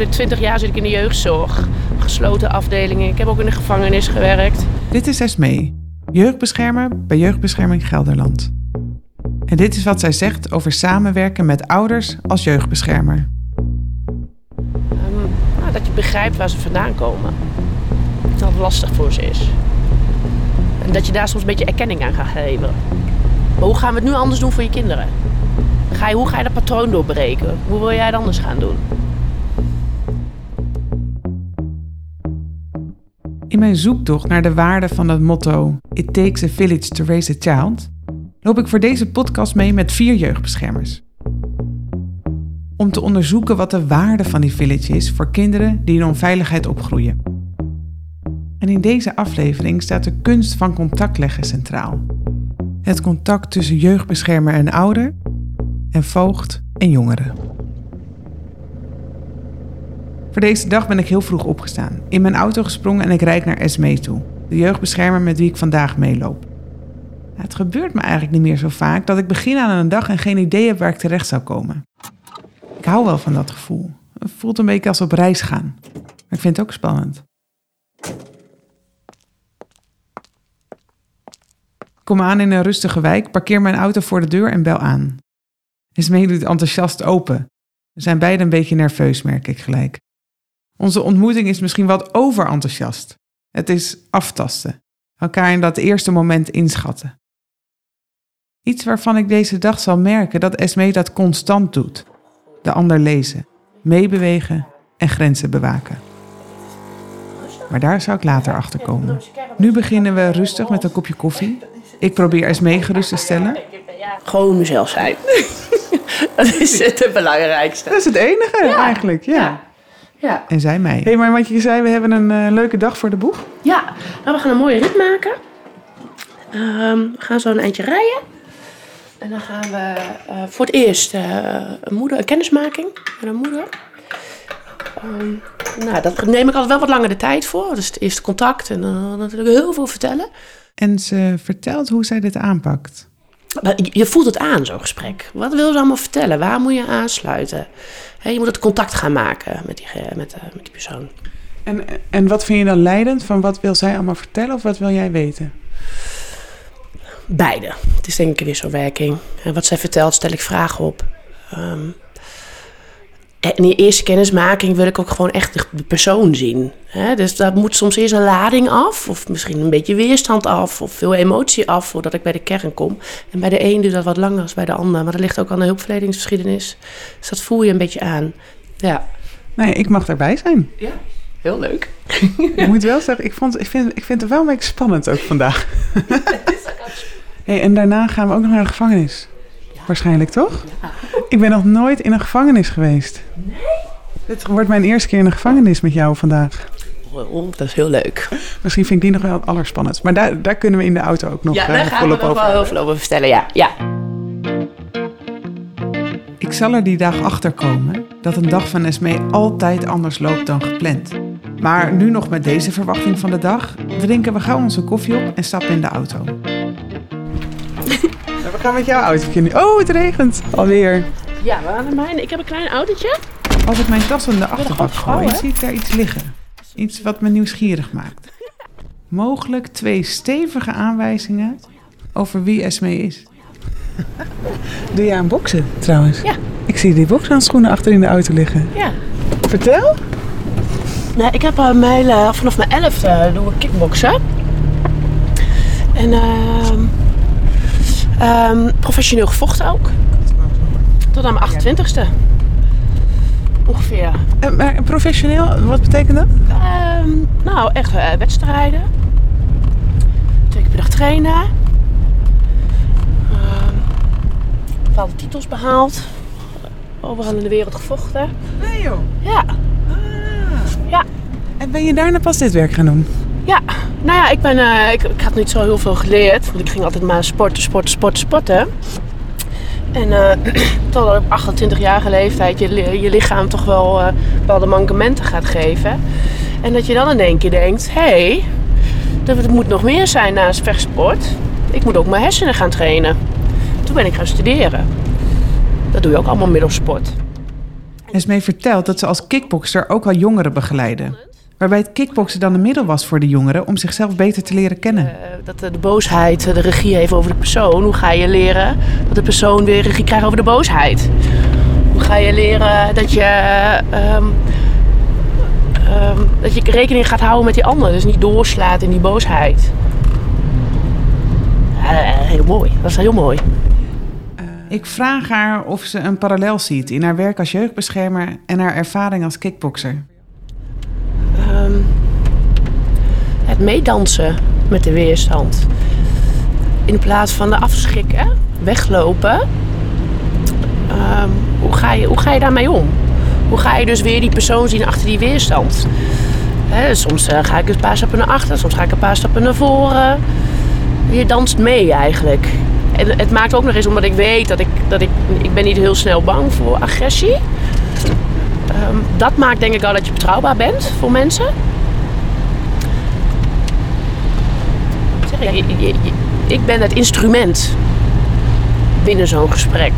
heb 20 jaar zit ik in de jeugdzorg. Gesloten afdelingen. Ik heb ook in de gevangenis gewerkt. Dit is Esmee, jeugdbeschermer bij Jeugdbescherming Gelderland. En dit is wat zij zegt over samenwerken met ouders als jeugdbeschermer. Ehm, nou, dat je begrijpt waar ze vandaan komen. Dat het lastig voor ze is. En dat je daar soms een beetje erkenning aan gaat geven. Maar hoe gaan we het nu anders doen voor je kinderen? Ga je, hoe ga je dat patroon doorbreken? Hoe wil jij het anders gaan doen? Mijn zoektocht naar de waarde van het motto It takes a village to raise a child, loop ik voor deze podcast mee met vier jeugdbeschermers. Om te onderzoeken wat de waarde van die village is voor kinderen die in onveiligheid opgroeien. En in deze aflevering staat de kunst van contact leggen centraal. Het contact tussen jeugdbeschermer en ouder en voogd en jongeren. Voor deze dag ben ik heel vroeg opgestaan, in mijn auto gesprongen en ik rijd naar Esmee toe, de jeugdbeschermer met wie ik vandaag meeloop. Het gebeurt me eigenlijk niet meer zo vaak dat ik begin aan een dag en geen idee heb waar ik terecht zou komen. Ik hou wel van dat gevoel. Het voelt een beetje als op reis gaan. Maar ik vind het ook spannend. Ik kom aan in een rustige wijk, parkeer mijn auto voor de deur en bel aan. Esmee doet enthousiast open. We zijn beiden een beetje nerveus, merk ik gelijk. Onze ontmoeting is misschien wat overenthousiast. Het is aftasten, elkaar in dat eerste moment inschatten. Iets waarvan ik deze dag zal merken dat Esmee dat constant doet. De ander lezen, meebewegen en grenzen bewaken. Maar daar zou ik later achter komen. Nu beginnen we rustig met een kopje koffie. Ik probeer Esmee gerust te stellen. Gewoon mezelf zijn. dat is het belangrijkste. Dat is het enige eigenlijk, ja. Ja. En zij mij. Hé, hey, maar wat je zei, we hebben een eh, leuke dag voor de boeg. Ja, nou, we gaan een mooie rit maken. Ehm, we gaan zo een eindje rijden. En dan gaan we eh, voor het eerst eh, een, moeder, een kennismaking met een moeder. Ehm, nou, dat neem ik altijd wel wat langer de tijd voor. Dus het eerste contact en dan natuurlijk heel veel vertellen. En ze vertelt hoe zij dit aanpakt. Maar Je voelt het aan, zo'n gesprek. Wat wil ze allemaal vertellen? Waar moet je aansluiten? Je moet het contact gaan maken met die, ge- met, eh, met die persoon. En, en wat vind je dan leidend? Van wat wil zij allemaal vertellen of wat wil jij weten? Beide. Het is denk ik een wisselwerking. En wat zij vertelt, stel ik vragen op. Ehm, in die eerste kennismaking wil ik ook gewoon echt de- persoon zien. Hè? Dus daar moet soms eerst een lading af, of misschien een beetje weerstand af, of veel emotie af voordat ik bij de kern kom. En bij de een duurt dat wat langer dan bij de ander, maar dat ligt ook aan de hulpverleningsgeschiedenis. Dus dat voel je een beetje aan. Ja. Nee, ik mag daarbij zijn. Ja, heel leuk. Ik moet wel zeggen, ik, vond, ik, vind, ik vind het wel een beetje spannend ook vandaag. hey, en daarna gaan we ook nog naar de gevangenis. Waarschijnlijk, toch? Ik ben nog nooit in een gevangenis geweest. Nee? Dit wordt mijn eerste keer in een gevangenis met jou vandaag. Oh, dat is heel leuk. Misschien vind ik die nog wel het allerspannendst. Maar daar, daar kunnen we in de auto ook nog Ja, eh, daar gaan we volop nog over wel heel veel over vertellen, ja. ja. Ik zal er die dag achter komen dat een dag van Esmee altijd anders loopt dan gepland. Maar nu nog met deze verwachting van de dag, drinken we gauw onze koffie op en stappen in de auto. We gaan met jouw auto nu. Oh, het regent alweer. Ja, we gaan naar mijn. Ik heb een klein autootje. Als ik mijn tas in de achterbak gooi, zie ik daar iets liggen. Iets wat me nieuwsgierig maakt. Mogelijk twee stevige aanwijzingen over wie Esmee is. Doe jij aan boksen trouwens? Ja. Ik zie die bokshandschoenen achter in de auto liggen. Ja. Vertel. Nee, ik heb uh, mijn, eh, vanaf mijn elfde uh, doe ik kickboksen. En ehm, ehm, professioneel gevochten ook. Tot aan mijn 28ste. Ongeveer. Eh, maar professioneel, wat betekent dat? Ehm, nou, echt eh, wedstrijden. Twee keer per dag trainen. Ehm, bepaalde titels behaald. Overal in de wereld gevochten. Nee joh. Ja, ja. En ben je daarna pas dit werk gaan doen? Ja, nou ja, ik, ben, eh, ik, ik had niet zo heel veel geleerd. Want ik ging altijd maar sporten, sporten, sporten, sporten. En eh totdat op 28-jarige leeftijd je, je lichaam toch wel eh, bepaalde mankementen gaat geven. En dat je dan in één keer denkt, hé, hey, er moet nog meer zijn naast vechtsport. Ik moet ook mijn hersenen gaan trainen. Toen ben ik gaan studeren. Dat doe je ook allemaal middels sport. Esmee vertelt dat ze als kickbokser ook al jongeren begeleiden. Waarbij het kickboksen dan een middel was voor de jongeren om zichzelf beter te leren kennen. Uh, dat de, boosheid de regie heeft over de persoon. Hoe ga je leren dat de persoon weer regie krijgt over de boosheid? Hoe ga je leren dat je, um, um, dat je rekening gaat houden met die ander? Dus niet doorslaat in die boosheid. Ja, heel mooi. Dat is heel mooi. Ik vraag haar of ze een parallel ziet in haar werk als jeugdbeschermer en haar ervaring als kickbokser. Um, het meedansen met de weerstand. In plaats van de afschrikken, weglopen. Um, hoe, ga je, hoe ga je daarmee om? Hoe ga je dus weer die persoon zien achter die weerstand? Soms uh, ga ik een paar stappen naar achter, soms ga ik een paar stappen naar voren. Je danst mee eigenlijk. En het maakt ook nog eens omdat ik weet dat ik, dat ik, ik ben niet heel snel bang voor agressie. Um, dat maakt denk ik al dat je betrouwbaar bent voor mensen. Zeg, je, je, je, ik ben het instrument binnen zo'n gesprek.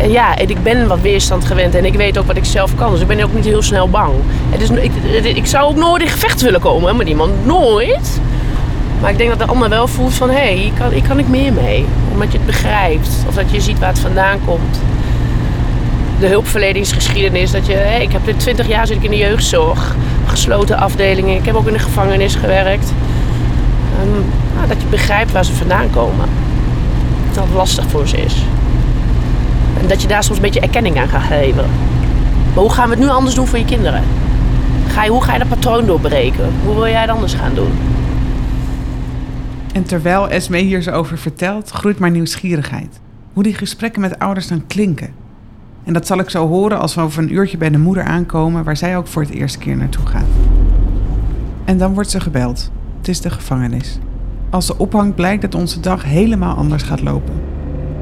En ja, en ik ben wat weerstand gewend en ik weet ook wat ik zelf kan. Dus ik ben ook niet heel snel bang. Het is, ik, ik zou ook nooit in gevecht willen komen met iemand. Nooit. Maar ik denk dat de ander wel voelt van... hé, hey, hier, kan, hier kan ik meer mee. Omdat je het begrijpt. Of dat je ziet waar het vandaan komt. De hulpverleningsgeschiedenis. Dat je, hey, ik heb dit 20 jaar zit ik in de jeugdzorg. Gesloten afdelingen. Ik heb ook in de gevangenis gewerkt. Um, nou, dat je begrijpt waar ze vandaan komen. Dat het lastig voor ze is. En dat je daar soms een beetje erkenning aan gaat geven. Maar hoe gaan we het nu anders doen voor je kinderen? Ga je, hoe ga je dat patroon doorbreken? Hoe wil jij het anders gaan doen? En terwijl Esme hier zo over vertelt, groeit mijn nieuwsgierigheid. Hoe die gesprekken met ouders dan klinken. En dat zal ik zo horen als we over een uurtje bij de moeder aankomen, waar zij ook voor het eerste keer naartoe gaat. En dan wordt ze gebeld. Is de gevangenis. Als ze ophangt, blijkt dat onze dag helemaal anders gaat lopen.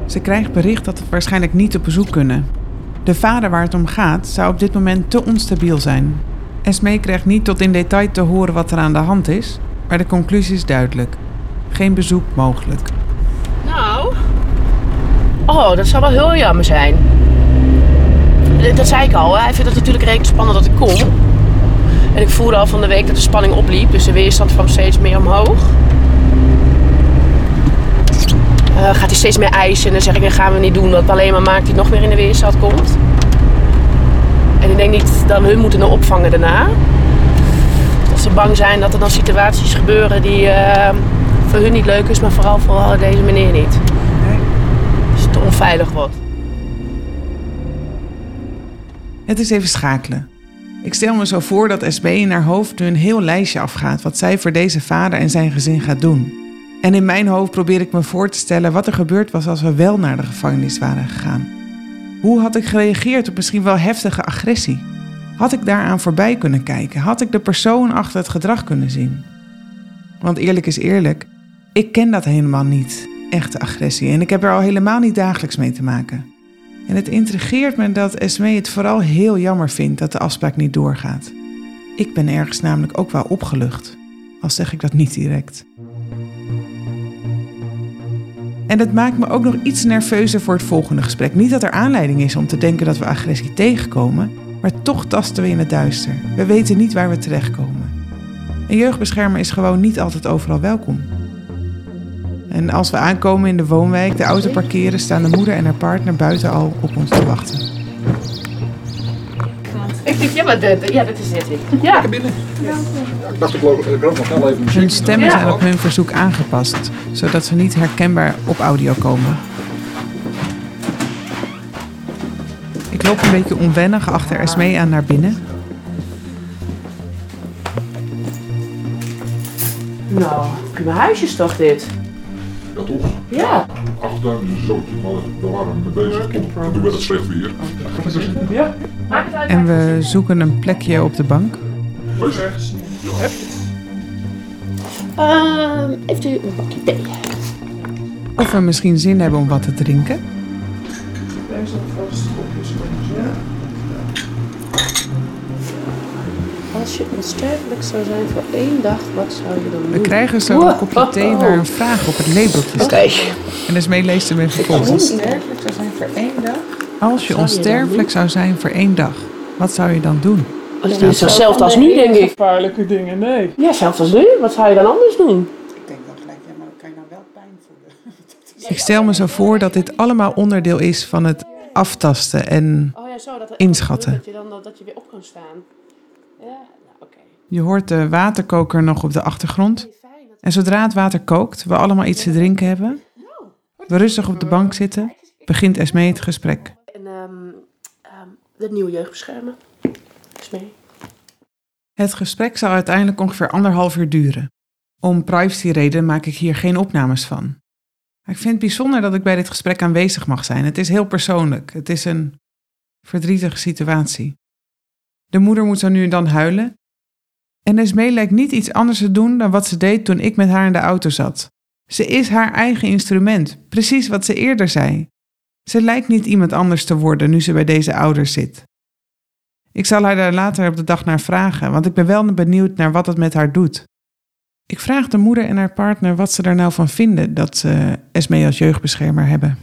Ze krijgt bericht dat we waarschijnlijk niet op bezoek kunnen. De vader waar het om gaat zou op dit moment te onstabiel zijn. Esme krijgt niet tot in detail te horen wat er aan de hand is, maar de conclusie is duidelijk. Geen bezoek mogelijk. Nou, oh, dat zou wel heel jammer zijn. Dat zei ik al, hij vindt het natuurlijk redelijk spannend dat ik kom. En ik voelde al van de week dat de spanning opliep, dus de weerstand kwam steeds meer omhoog. Uh, gaat hij steeds meer eisen en dan zeg ik, dat gaan we niet doen. Dat alleen maar maakt hij nog meer in de weerstand komt. En ik denk niet dat hun moeten opvangen daarna. Dat ze bang zijn dat er dan situaties gebeuren die... Uh, voor hun niet leuk is, maar vooral voor deze meneer niet. Als het onveilig wordt. Het is even schakelen. Ik stel me zo voor dat SB in haar hoofd nu een heel lijstje afgaat wat zij voor deze vader en zijn gezin gaat doen. En in mijn hoofd probeer ik me voor te stellen wat er gebeurd was als we wel naar de gevangenis waren gegaan. Hoe had ik gereageerd op misschien wel heftige agressie? Had ik daaraan voorbij kunnen kijken? Had ik de persoon achter het gedrag kunnen zien? Want eerlijk is eerlijk, ik ken dat helemaal niet, echte agressie. En ik heb er al helemaal niet dagelijks mee te maken. En het intrigeert me dat Esme het vooral heel jammer vindt dat de afspraak niet doorgaat. Ik ben ergens namelijk ook wel opgelucht, al zeg ik dat niet direct. En het maakt me ook nog iets nerveuzer voor het volgende gesprek. Niet dat er aanleiding is om te denken dat we agressie tegenkomen, maar toch tasten we in het duister. We weten niet waar we terechtkomen. Een jeugdbeschermer is gewoon niet altijd overal welkom. En als we aankomen in de woonwijk, de auto parkeren, staan de moeder en haar partner buiten al op ons te wachten. Ik denk, ja, maar dit, ja, dat is dit. Ja. Lekker binnen. Ja. Ik dacht, ik loop nog wel even Hun stemmen zijn op hun verzoek aangepast, zodat ze niet herkenbaar op audio komen. Ik loop een beetje onwennig achter Esme aan naar binnen. Nou, mijn huisje is toch dit? Ja, toch? Ja. Achtertuin is zo, maar daar waren we mee bezig. Toen, toen werd het slecht weer. Ja. En we zoeken een plekje op de bank. Wees Uh, heeft u een bakje thee? Of we misschien zin hebben om wat te drinken. Als je onsterfelijk zou zijn voor één dag, wat zou je dan doen? We krijgen zo een kopje thee waar een vraag op het labeltje staat. Oké. En dus mee leest hem even Als je volgens. onsterfelijk zou zijn voor één dag, Als je onsterfelijk zou zijn voor één dag, wat zou je dan doen? Is niet hetzelfde als nu, denk ik. Gevaarlijke dingen, nee. Ja, zelfs als nu. Wat zou je dan anders doen? Ik denk dan gelijk, ja, maar dan kan je nou wel pijn voelen. Ik stel me zo voor dat dit allemaal onderdeel is van het aftasten en Oh ja, zo. Dat Inschatten. Dat je dan dat je weer op kan staan. Ja. Je hoort de waterkoker nog op de achtergrond. En zodra het water kookt, we allemaal iets te drinken hebben, we rustig op de bank zitten, begint Esmee het gesprek. En ehm, de nieuwe jeugdbeschermer. Is mee. Het gesprek zal uiteindelijk ongeveer anderhalf uur duren. Om privacyreden maak ik hier geen opnames van. Maar ik vind het bijzonder dat ik bij dit gesprek aanwezig mag zijn. Het is heel persoonlijk. Het is een verdrietige situatie. De moeder moet zo nu en dan huilen. En Esmee lijkt niet iets anders te doen dan wat ze deed toen ik met haar in de auto zat. Ze is haar eigen instrument, precies wat ze eerder zei. Ze lijkt niet iemand anders te worden nu ze bij deze ouders zit. Ik zal haar daar later op de dag naar vragen, want ik ben wel benieuwd naar wat het met haar doet. Ik vraag de moeder en haar partner wat ze er nou van vinden dat ze Esmee als jeugdbeschermer hebben.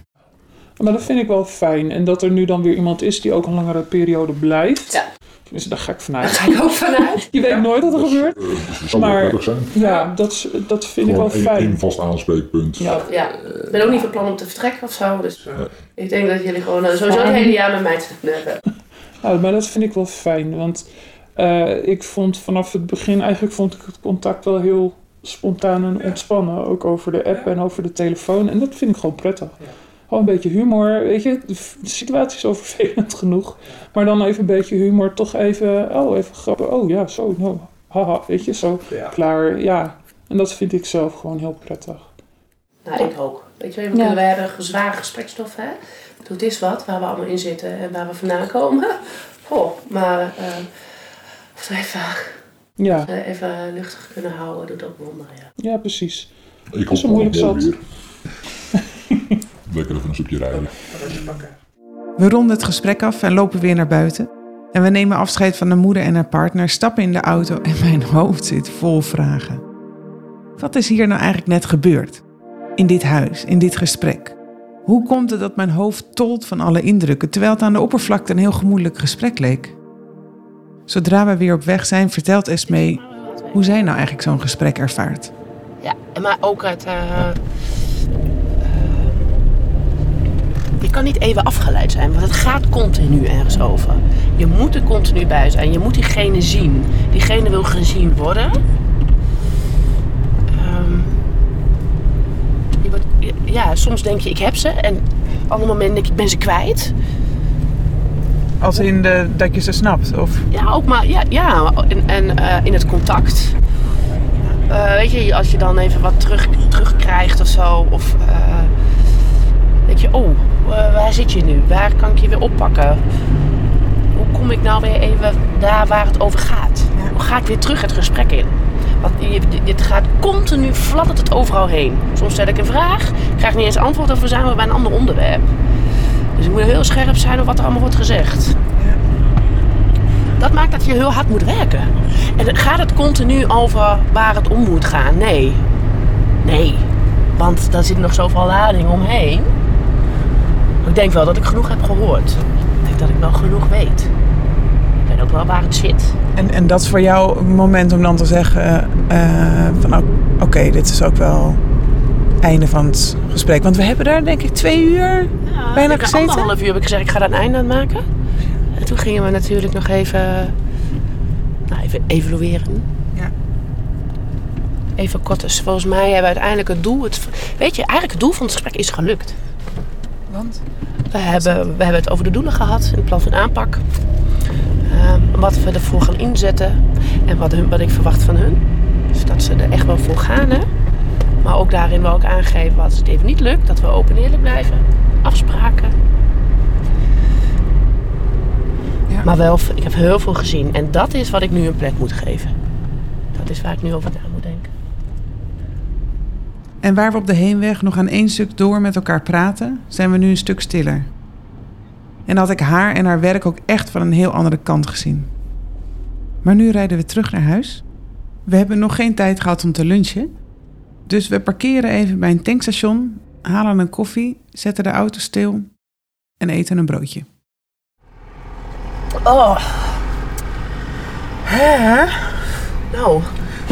Maar dat vind ik wel fijn. En dat er nu dan weer iemand is die ook een langere periode blijft. Ja. Tenminste, daar ga ik Daar vanuit. ga ik ook vanuit. Je weet nooit wat er gebeurt. Eh, het zal wel Maar- prettig zijn. Ja, dat, is- dat vind ik wel fijn. vast aanspreekpunt. Ja. Ja, ik ben ook niet van plan om te vertrekken of zo. Dus ik denk dat jullie gewoon eh, sowieso het hele jaar met mij te hebben. Ja, maar dat vind ik wel fijn. Want eh, ik vond vanaf het begin, eigenlijk vond ik het contact wel heel spontaan en ontspannen. Ook over de app en over de telefoon. En dat vind ik gewoon prettig. Gewoon een beetje humor, weet je. De, situatie is al vervelend genoeg. Maar dan even een beetje humor, toch even, oh, even grappen. Oh ja, zo, nou, haha, weet je, zo, klaar, ja. En dat vind ik zelf gewoon heel prettig. Nou, ik ook. Weet je, we, hebben zware gesprekstof, hè. Het is wat, waar we allemaal in zitten en waar we vandaan komen. Goh, maar of we even, Ja, eh, even luchtig kunnen houden, doet ook wonderen, ja. ja, precies. Ik is hoop een moeilijk zat. Lekker even een stukje rijden. We ronden het gesprek af en lopen weer naar buiten. En we nemen afscheid van de moeder en haar partner, stappen in de auto en mijn hoofd zit vol vragen. Wat is hier nou eigenlijk net gebeurd? In dit huis, in dit gesprek. Hoe komt het dat mijn hoofd tolt van alle indrukken, terwijl het aan de oppervlakte een heel gemoedelijk gesprek leek? Zodra we weer op weg zijn, vertelt Esmee hoe zij nou eigenlijk zo'n gesprek ervaart. Ja, en maar ook het. eh, eh, je kan niet even afgeleid zijn, want het gaat continu ergens over. Je moet er continu bij zijn. Je moet diegene zien. Diegene wil gezien worden. Ehm, je wordt- ja, soms denk je ik heb ze en op een ander moment denk ik ik ben ze kwijt. Als in de, dat je ze snapt? Of... Ja, ook maar ja, ja en, en eh, in het contact. Eh, weet je, als je dan even wat terug, terugkrijgt of zo. Of eh, weet je, oh, eh, waar zit je nu? Waar kan ik je weer oppakken? Hoe kom ik nou weer even daar waar het over gaat? Hoe ga ik weer terug het gesprek in? Want dit gaat continu, fladdert het overal heen. Soms stel ik een vraag, krijg niet eens antwoord of we zijn we bij een ander onderwerp. Dus je moet heel scherp zijn op wat er allemaal wordt gezegd. Dat maakt dat je heel hard moet werken. En gaat het continu over waar het om moet gaan? Nee. Nee. Want daar zit nog zoveel lading omheen. Ik denk wel dat ik genoeg heb gehoord. Ik denk dat ik wel genoeg weet. Ik weet ook wel waar het zit. En, en dat is voor jou een moment om dan te zeggen eh, van oké, dit is ook wel einde van het gesprek. Want we hebben daar denk ik twee uur bijna ik heb gezeten. anderhalf uur heb ik gezegd, ik ga daar een einde aan maken. En toen gingen we natuurlijk nog even, nou, even evalueren. Ja. Even kort. Dus volgens mij hebben we uiteindelijk het doel... Het, weet je, eigenlijk het doel van het gesprek is gelukt. Want? We hebben, we hebben het over de doelen gehad in het plan van aanpak. Ehm, wat we ervoor gaan inzetten en wat, hun, wat ik verwacht van hun. Dus dat ze er echt wel voor gaan. Hè? Maar ook daarin wil ik aangeven als het even niet lukt, dat we open en eerlijk blijven. Afspraken. Ja. Maar wel, ik heb heel veel gezien. En dat is wat ik nu een plek moet geven. Dat is waar ik nu over na. En waar we op de heenweg nog aan één stuk door met elkaar praten, zijn we nu een stuk stiller. En had ik haar en haar werk ook echt van een heel andere kant gezien. Maar nu rijden we terug naar huis. We hebben nog geen tijd gehad om te lunchen. Dus we parkeren even bij een tankstation, halen een koffie, zetten de auto stil en eten een broodje. Oh. Hè? Nou,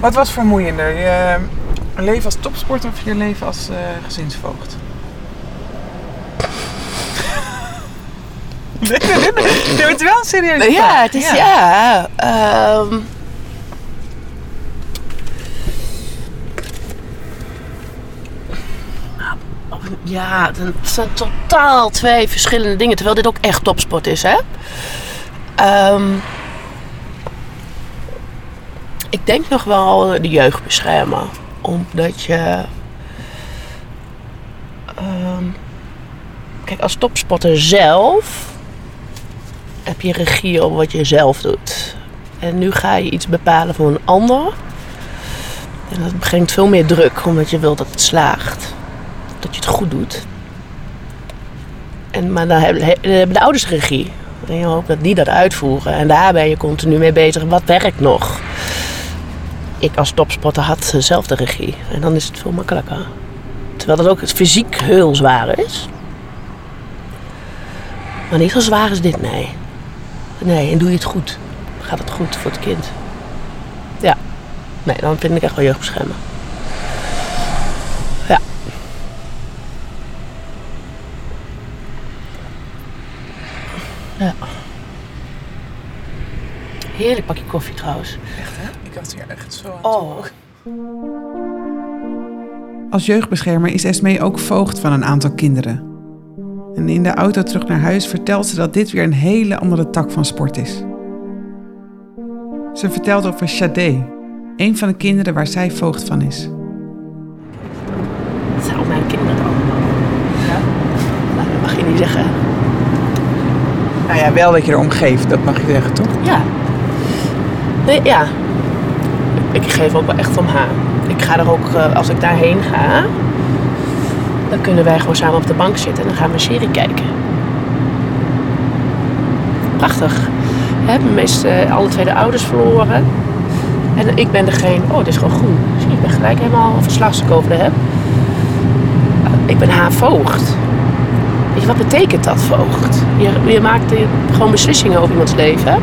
Wat was vermoeiender? Je leven als topsporter of je leven als eh, gezinsvoogd? nee, nee, nee, nee. Nee, het is wel een serieuze ja, vraag. het is ja. ehm. ja, het zijn totaal twee verschillende dingen. Terwijl dit ook echt topsport is, hè? Ehm, ik denk nog wel de jeugd beschermen. Omdat je... ehm, kijk, als topsporter zelf heb je regie over wat je zelf doet. En nu ga je iets bepalen voor een ander. En dat brengt veel meer druk, omdat je wilt dat het slaagt. Dat je het goed doet. En, maar dan hebben, he- dan hebben de ouders regie. En je hoopt dat die dat uitvoeren. En daar ben je continu mee bezig. Wat werkt nog? Ik als topsporter had zelf de regie. En dan is het veel makkelijker. Terwijl dat ook fysiek heel zwaar is. Maar niet zo zwaar als dit, nee. Nee, en doe je het goed. Gaat het goed voor het kind. Ja. Nee, dan vind ik echt wel jeugdbeschermen. Ja. Ja. Heerlijk pakje koffie trouwens. Echt, hè? Had hier echt zo aan Oh. Als jeugdbeschermer is Esmee ook voogd van een aantal kinderen. En in de auto terug naar huis vertelt ze dat dit weer een hele andere tak van sport is. Ze vertelt over Shadé, een van de kinderen waar zij voogd van is. Dat zijn ook mijn kinderen dan. Ja? Nou, dat mag je niet zeggen. Nou ja, wel dat je er omgeeft, dat mag je zeggen, toch? Ja. Nee, ja. Ik geef ook wel echt om haar. Ik ga er ook, eh, als ik daarheen ga, dan kunnen wij gewoon samen op de bank zitten en dan gaan we een serie kijken. Prachtig. We hebben meest eh, alle twee de ouders verloren. En ik ben degene, oh, het is gewoon groen. Zie ik ben gelijk helemaal verslagstuk over de heb. Ik ben haar voogd. Weet je, wat betekent dat, voogd? Je, je maakt eh, gewoon beslissingen over iemands leven.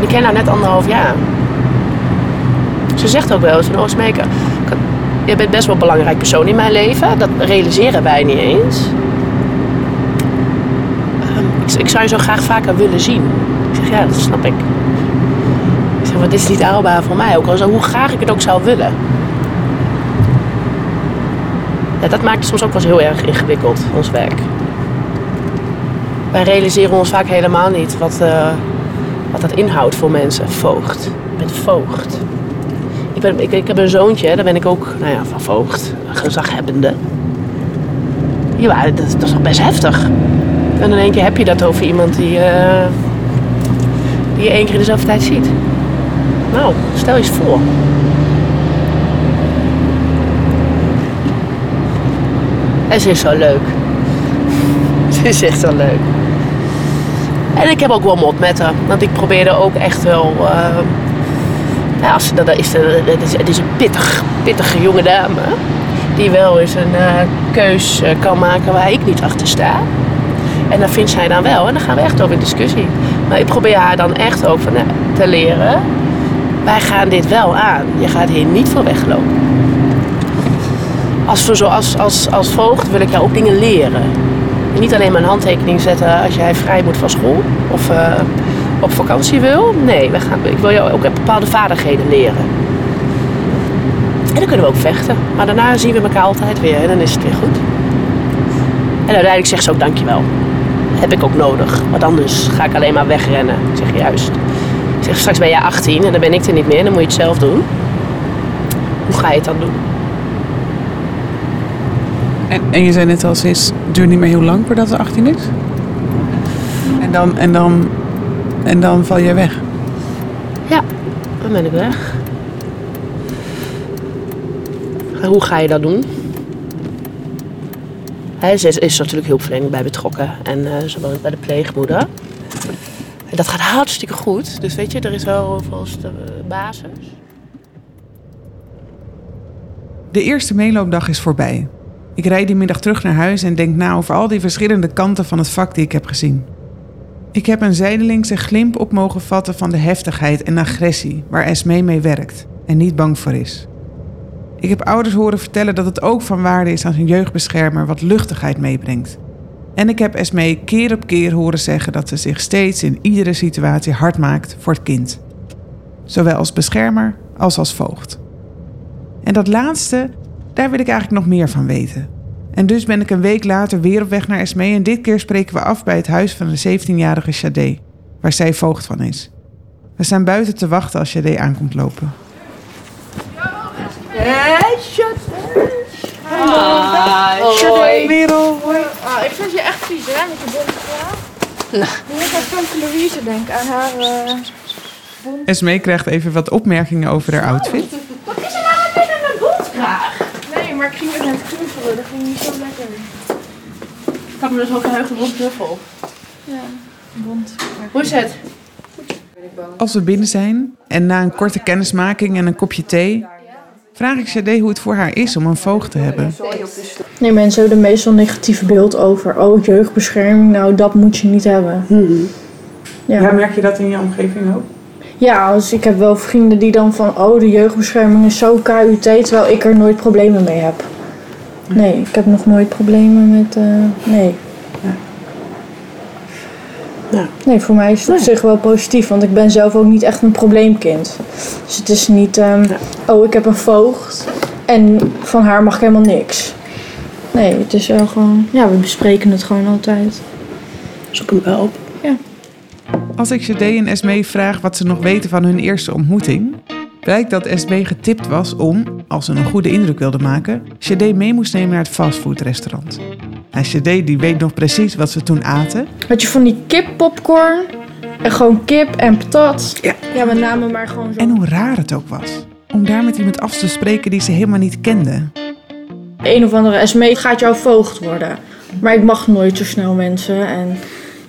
Ik ken haar net anderhalf jaar. Ze zegt ook wel eens van, oh je bent best wel een belangrijk persoon in mijn leven. Dat realiseren wij niet eens. Ehm, ik, ik zou je zo graag vaker willen zien. Ik zeg, ja, dat snap ik. Ik zeg, maar dit is niet haalbaar voor mij. Ook al hoe graag ik het ook zou willen. Ja, dat maakt het soms ook wel eens heel erg ingewikkeld, ons werk. Wij realiseren ons vaak helemaal niet wat, eh, wat dat inhoudt voor mensen. Voogd. Ben voogd. Ik, heb een zoontje, daar ben ik ook, nou ja, van voogd. Gezaghebbende. Ja, dat, is toch best heftig. En in één keer heb je dat over iemand die, eh, die je één keer in dezelfde tijd ziet. Nou, stel je eens voor. En ze is zo leuk. Ze is echt zo leuk. En ik heb ook wel mot met haar. Want ik probeerde ook echt wel... eh, ja, als, dat, is, het, is, het is een pittig, pittige jonge dame. Die wel eens een eh, keus eh, kan maken waar ik niet achter sta. En dat vindt zij dan wel. En dan gaan we echt over in discussie. Maar ik probeer haar dan echt ook van, eh, te leren. Wij gaan dit wel aan. Je gaat hier niet voor weglopen. Als, voor- als, als, als voogd wil ik jou ook dingen leren. En niet alleen een handtekening zetten als jij vrij moet van school of eh, op vakantie wil. Nee, we gaan, ik wil jou ook bepaalde vaardigheden leren. En dan kunnen we ook vechten. Maar daarna zien we elkaar altijd weer en dan is het weer goed. En uiteindelijk zegt ze ook dankjewel. Heb ik ook nodig. Want anders ga ik alleen maar wegrennen. Ik zeg juist. Ik zeg straks ben jij 18 en dan ben ik er niet meer. Dan moet je het zelf doen. Hoe ga je het dan doen? En, en je zei net al, ze is, duurt niet meer heel lang voordat ze 18 is? En dan, en dan, en dan val jij weg? Ja, dan ben ik weg. En hoe ga je dat doen? Hij is, is natuurlijk hulpverlening bij betrokken. En eh ze woont bij de pleegmoeder. En dat gaat hartstikke goed. Dus weet je, er is wel volgens de basis. De eerste meeloopdag is voorbij. Ik rijd die middag terug naar huis en denk na over al die verschillende kanten van het vak die ik heb gezien. Ik heb een zijdelingse glimp op mogen vatten van de heftigheid en agressie waar Esmee mee werkt en niet bang voor is. Ik heb ouders horen vertellen dat het ook van waarde is als een jeugdbeschermer wat luchtigheid meebrengt. En ik heb Esmee keer op keer horen zeggen dat ze zich steeds in iedere situatie hard maakt voor het kind. Zowel als beschermer als als voogd. En dat laatste, daar wil ik eigenlijk nog meer van weten. En dus ben ik een week later weer op weg naar Esmee en dit keer spreken we af bij het huis van de 17-jarige Shadé, waar zij voogd van is. We staan buiten te wachten als Shadé aankomt lopen. Hoi. Merel, hoi. Ah, ik vind je echt vies, hè, met je bonte kraag. Nou. Moet aan Tante Louise denken, aan haar... eh, Esmee krijgt even wat opmerkingen over haar outfit. Wat is er nou met mijn bontkraag? Nee, maar ik ging er net dat ging niet zo lekker. Ik had me dus ook een heugde rond knuffel. Ja, bont. Hoe is het? Als we binnen zijn en na een korte kennismaking en een kopje thee, vraag ik Shadé hoe het voor haar is om een voogd te hebben. Nee, mensen hebben er meestal een negatief beeld over. Oh, jeugdbescherming, nou dat moet je niet hebben. Ja. merk je dat in je omgeving ook? Ja, dus ik heb wel vrienden die dan van, oh, de jeugdbescherming is zo KUT, terwijl ik er nooit problemen mee heb. Nee, ik heb nog nooit problemen met, eh, nee. Ja. Nee, voor mij is het op zich wel positief, want ik ben zelf ook niet echt een probleemkind. Dus het is niet, ehm, oh, ik heb een voogd en van haar mag ik helemaal niks. Nee, het is wel gewoon, ja, we bespreken het gewoon altijd. Zoek hem wel op. Als ik Shadé en Esmee vraag wat ze nog weten van hun eerste ontmoeting, blijkt dat Esmee getipt was om, als ze een goede indruk wilde maken, Shadé mee moest nemen naar het fastfoodrestaurant. En Shadé die weet nog precies wat ze toen aten. Had je van die kippopcorn en gewoon kip en patat. Ja. Ja, we namen maar gewoon zo. En hoe raar het ook was. Om daar met iemand af te spreken die ze helemaal niet kende. een of andere SME gaat jouw voogd worden. Maar ik mag nooit zo snel mensen. En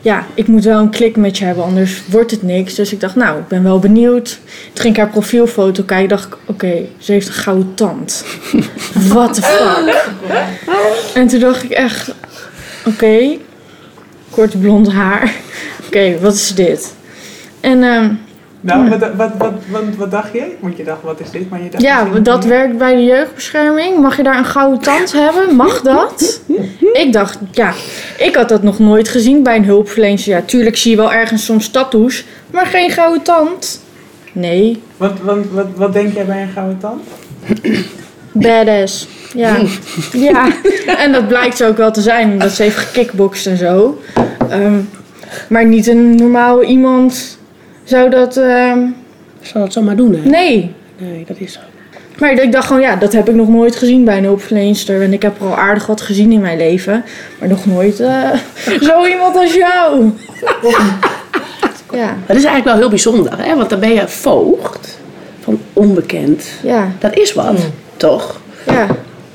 ja, ik moet wel een klik met je hebben, anders wordt het niks. Dus ik dacht, nou, ik ben wel benieuwd. Toen ging ik haar profielfoto kijken. dacht ik, oké, ze heeft een gouden tand. What the fuck? En toen dacht ik echt, oké, kort blond haar. Oké, wat is dit? En ehm, Nou, wat, wat, wat, wat, wat dacht je? Want je dacht, wat is dit? Maar je dacht Ja, dat werkt bij de jeugdbescherming. Mag je daar een gouden tand hebben? Mag dat? Ik dacht, ja, ik had dat nog nooit gezien bij een hulpverlener. Ja, tuurlijk zie je wel ergens soms tattoos, maar geen gouden tand. Nee, Wat, wat, wat, wat denk jij bij een gouden tand? badass. Ja. ja, en dat blijkt ze ook wel te zijn, omdat ze heeft gekickboxd en zo. Ehm, maar niet een normaal iemand zou dat... ehm, Zal het zomaar doen, hè? nee, Nee, dat is zo. Maar ik dacht gewoon, ja, dat heb ik nog nooit gezien bij een hulpverleenster. En ik heb er al aardig wat gezien in mijn leven. Maar nog nooit eh, zo iemand als jou. ja, Dat is eigenlijk wel heel bijzonder, hè? Want dan ben je voogd van onbekend. ja, Dat is wat, toch? ja.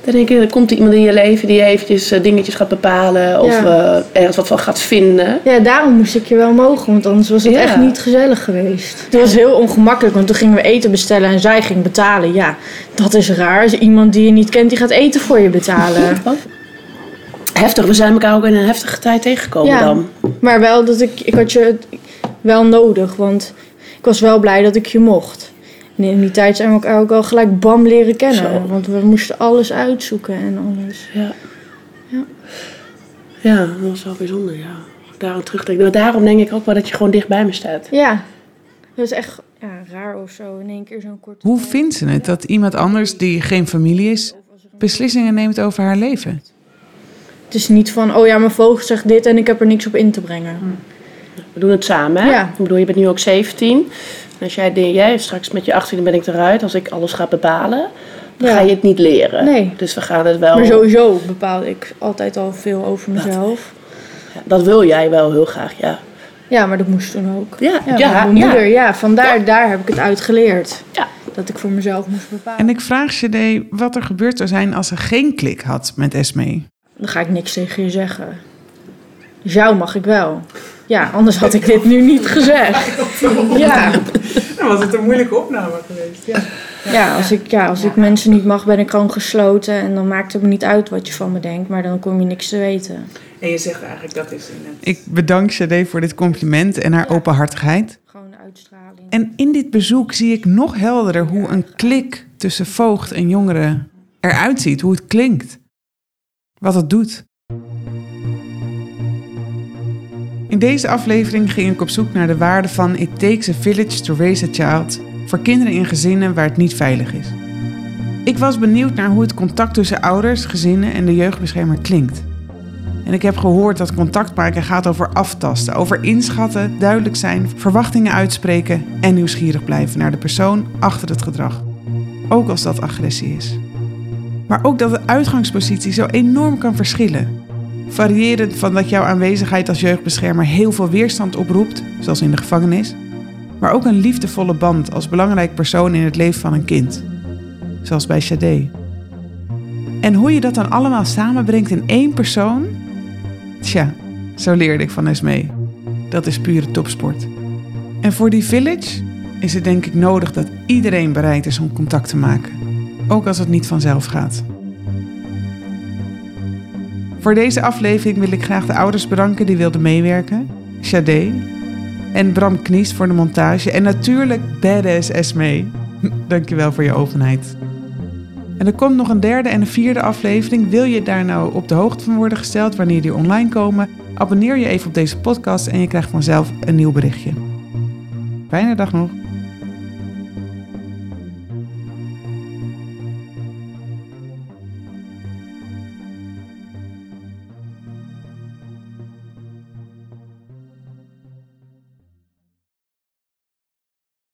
Dan denk je, er komt er iemand in je leven die eventjes eh, dingetjes gaat bepalen of Ja. eh, ergens wat van gaat vinden. Ja, daarom moest ik je wel mogen, want anders was het Ja. echt niet gezellig geweest. Het was heel ongemakkelijk, want toen gingen we eten bestellen en zij ging betalen. Ja, dat is raar. Is iemand die je niet kent, die gaat eten voor je betalen. Heftig, we zijn elkaar ook in een heftige tijd tegengekomen Ja. dan. Maar wel dat ik, ik had je wel nodig, want ik was wel blij dat ik je mocht. In die tijd zijn we elkaar ook al gelijk bam leren kennen. Zo. Want we moesten alles uitzoeken en alles. Ja. Ja. Ja, dat was wel bijzonder, ja. Daarom terugdenken. Maar daarom denk ik ook wel dat je gewoon dicht bij me staat. Ja, dat is echt ja, raar of zo. In één keer zo'n kort. Hoe vindt ze het dat iemand anders die geen familie is, beslissingen neemt over haar leven? Het is niet van, oh ja, mijn voogd zegt dit en ik heb er niks op in te brengen. We doen het samen, hè? Ja. Ik bedoel, je bent nu ook 17. En als jij denkt, jij straks met je 18 ben ik eruit. Als ik alles ga bepalen, dan Ja. ga je het niet leren. Nee. Dus we gaan het wel... Maar sowieso bepaal ik altijd al veel over mezelf. Ja, dat wil jij wel heel graag, ja. Ja, maar dat moest toen ook. Ja, Ja, ja, mijn moeder, ja, vandaar daar heb ik het uit geleerd. Ja. Dat ik voor mezelf moest bepalen. En ik vraag Shadé wat er gebeurd zou zijn als ze geen klik had met Esmee. Dan ga ik niks tegen je zeggen. Dus jou mag ik wel. Ja, anders had ik dit nu niet gezegd. Ja, Dan was het een moeilijke opname geweest, ja. Ja, als, ik, ja, als ik mensen niet mag, ben ik gewoon gesloten. En dan maakt het me niet uit wat je van me denkt, maar dan kom je niks te weten. En je zegt eigenlijk dat is in het... Ik bedank Sade voor dit compliment en haar openhartigheid. Gewoon de uitstraling. En in dit bezoek zie ik nog helderder hoe een klik tussen voogd en jongeren eruit ziet. Hoe het klinkt. Wat het doet. In deze aflevering ging ik op zoek naar de waarde van It takes a village to raise a child voor kinderen in gezinnen waar het niet veilig is. Ik was benieuwd naar hoe het contact tussen ouders, gezinnen en de jeugdbeschermer klinkt. En ik heb gehoord dat contact maken gaat over aftasten, over inschatten, duidelijk zijn, verwachtingen uitspreken en nieuwsgierig blijven naar de persoon achter het gedrag. Ook als dat agressie is. Maar ook dat de uitgangspositie zo enorm kan verschillen. Variërend van dat jouw aanwezigheid als jeugdbeschermer heel veel weerstand oproept, zoals in de gevangenis, maar ook een liefdevolle band als belangrijk persoon in het leven van een kind, zoals bij Sade. En hoe je dat dan allemaal samenbrengt in één persoon, tja, zo leerde ik van Esmee. Dat is pure topsport. En voor die village is het denk ik nodig dat iedereen bereid is om contact te maken, ook als het niet vanzelf gaat. Voor deze aflevering wil ik graag de ouders bedanken die wilden meewerken. Sade en Bram Knies voor de montage. En natuurlijk Badass Esme. Dankjewel voor je openheid. En er komt nog een derde en een vierde aflevering. Wil je daar nou op de hoogte van worden gesteld wanneer die online komen? Abonneer je even op deze podcast en je krijgt vanzelf een nieuw berichtje. Fijne dag nog.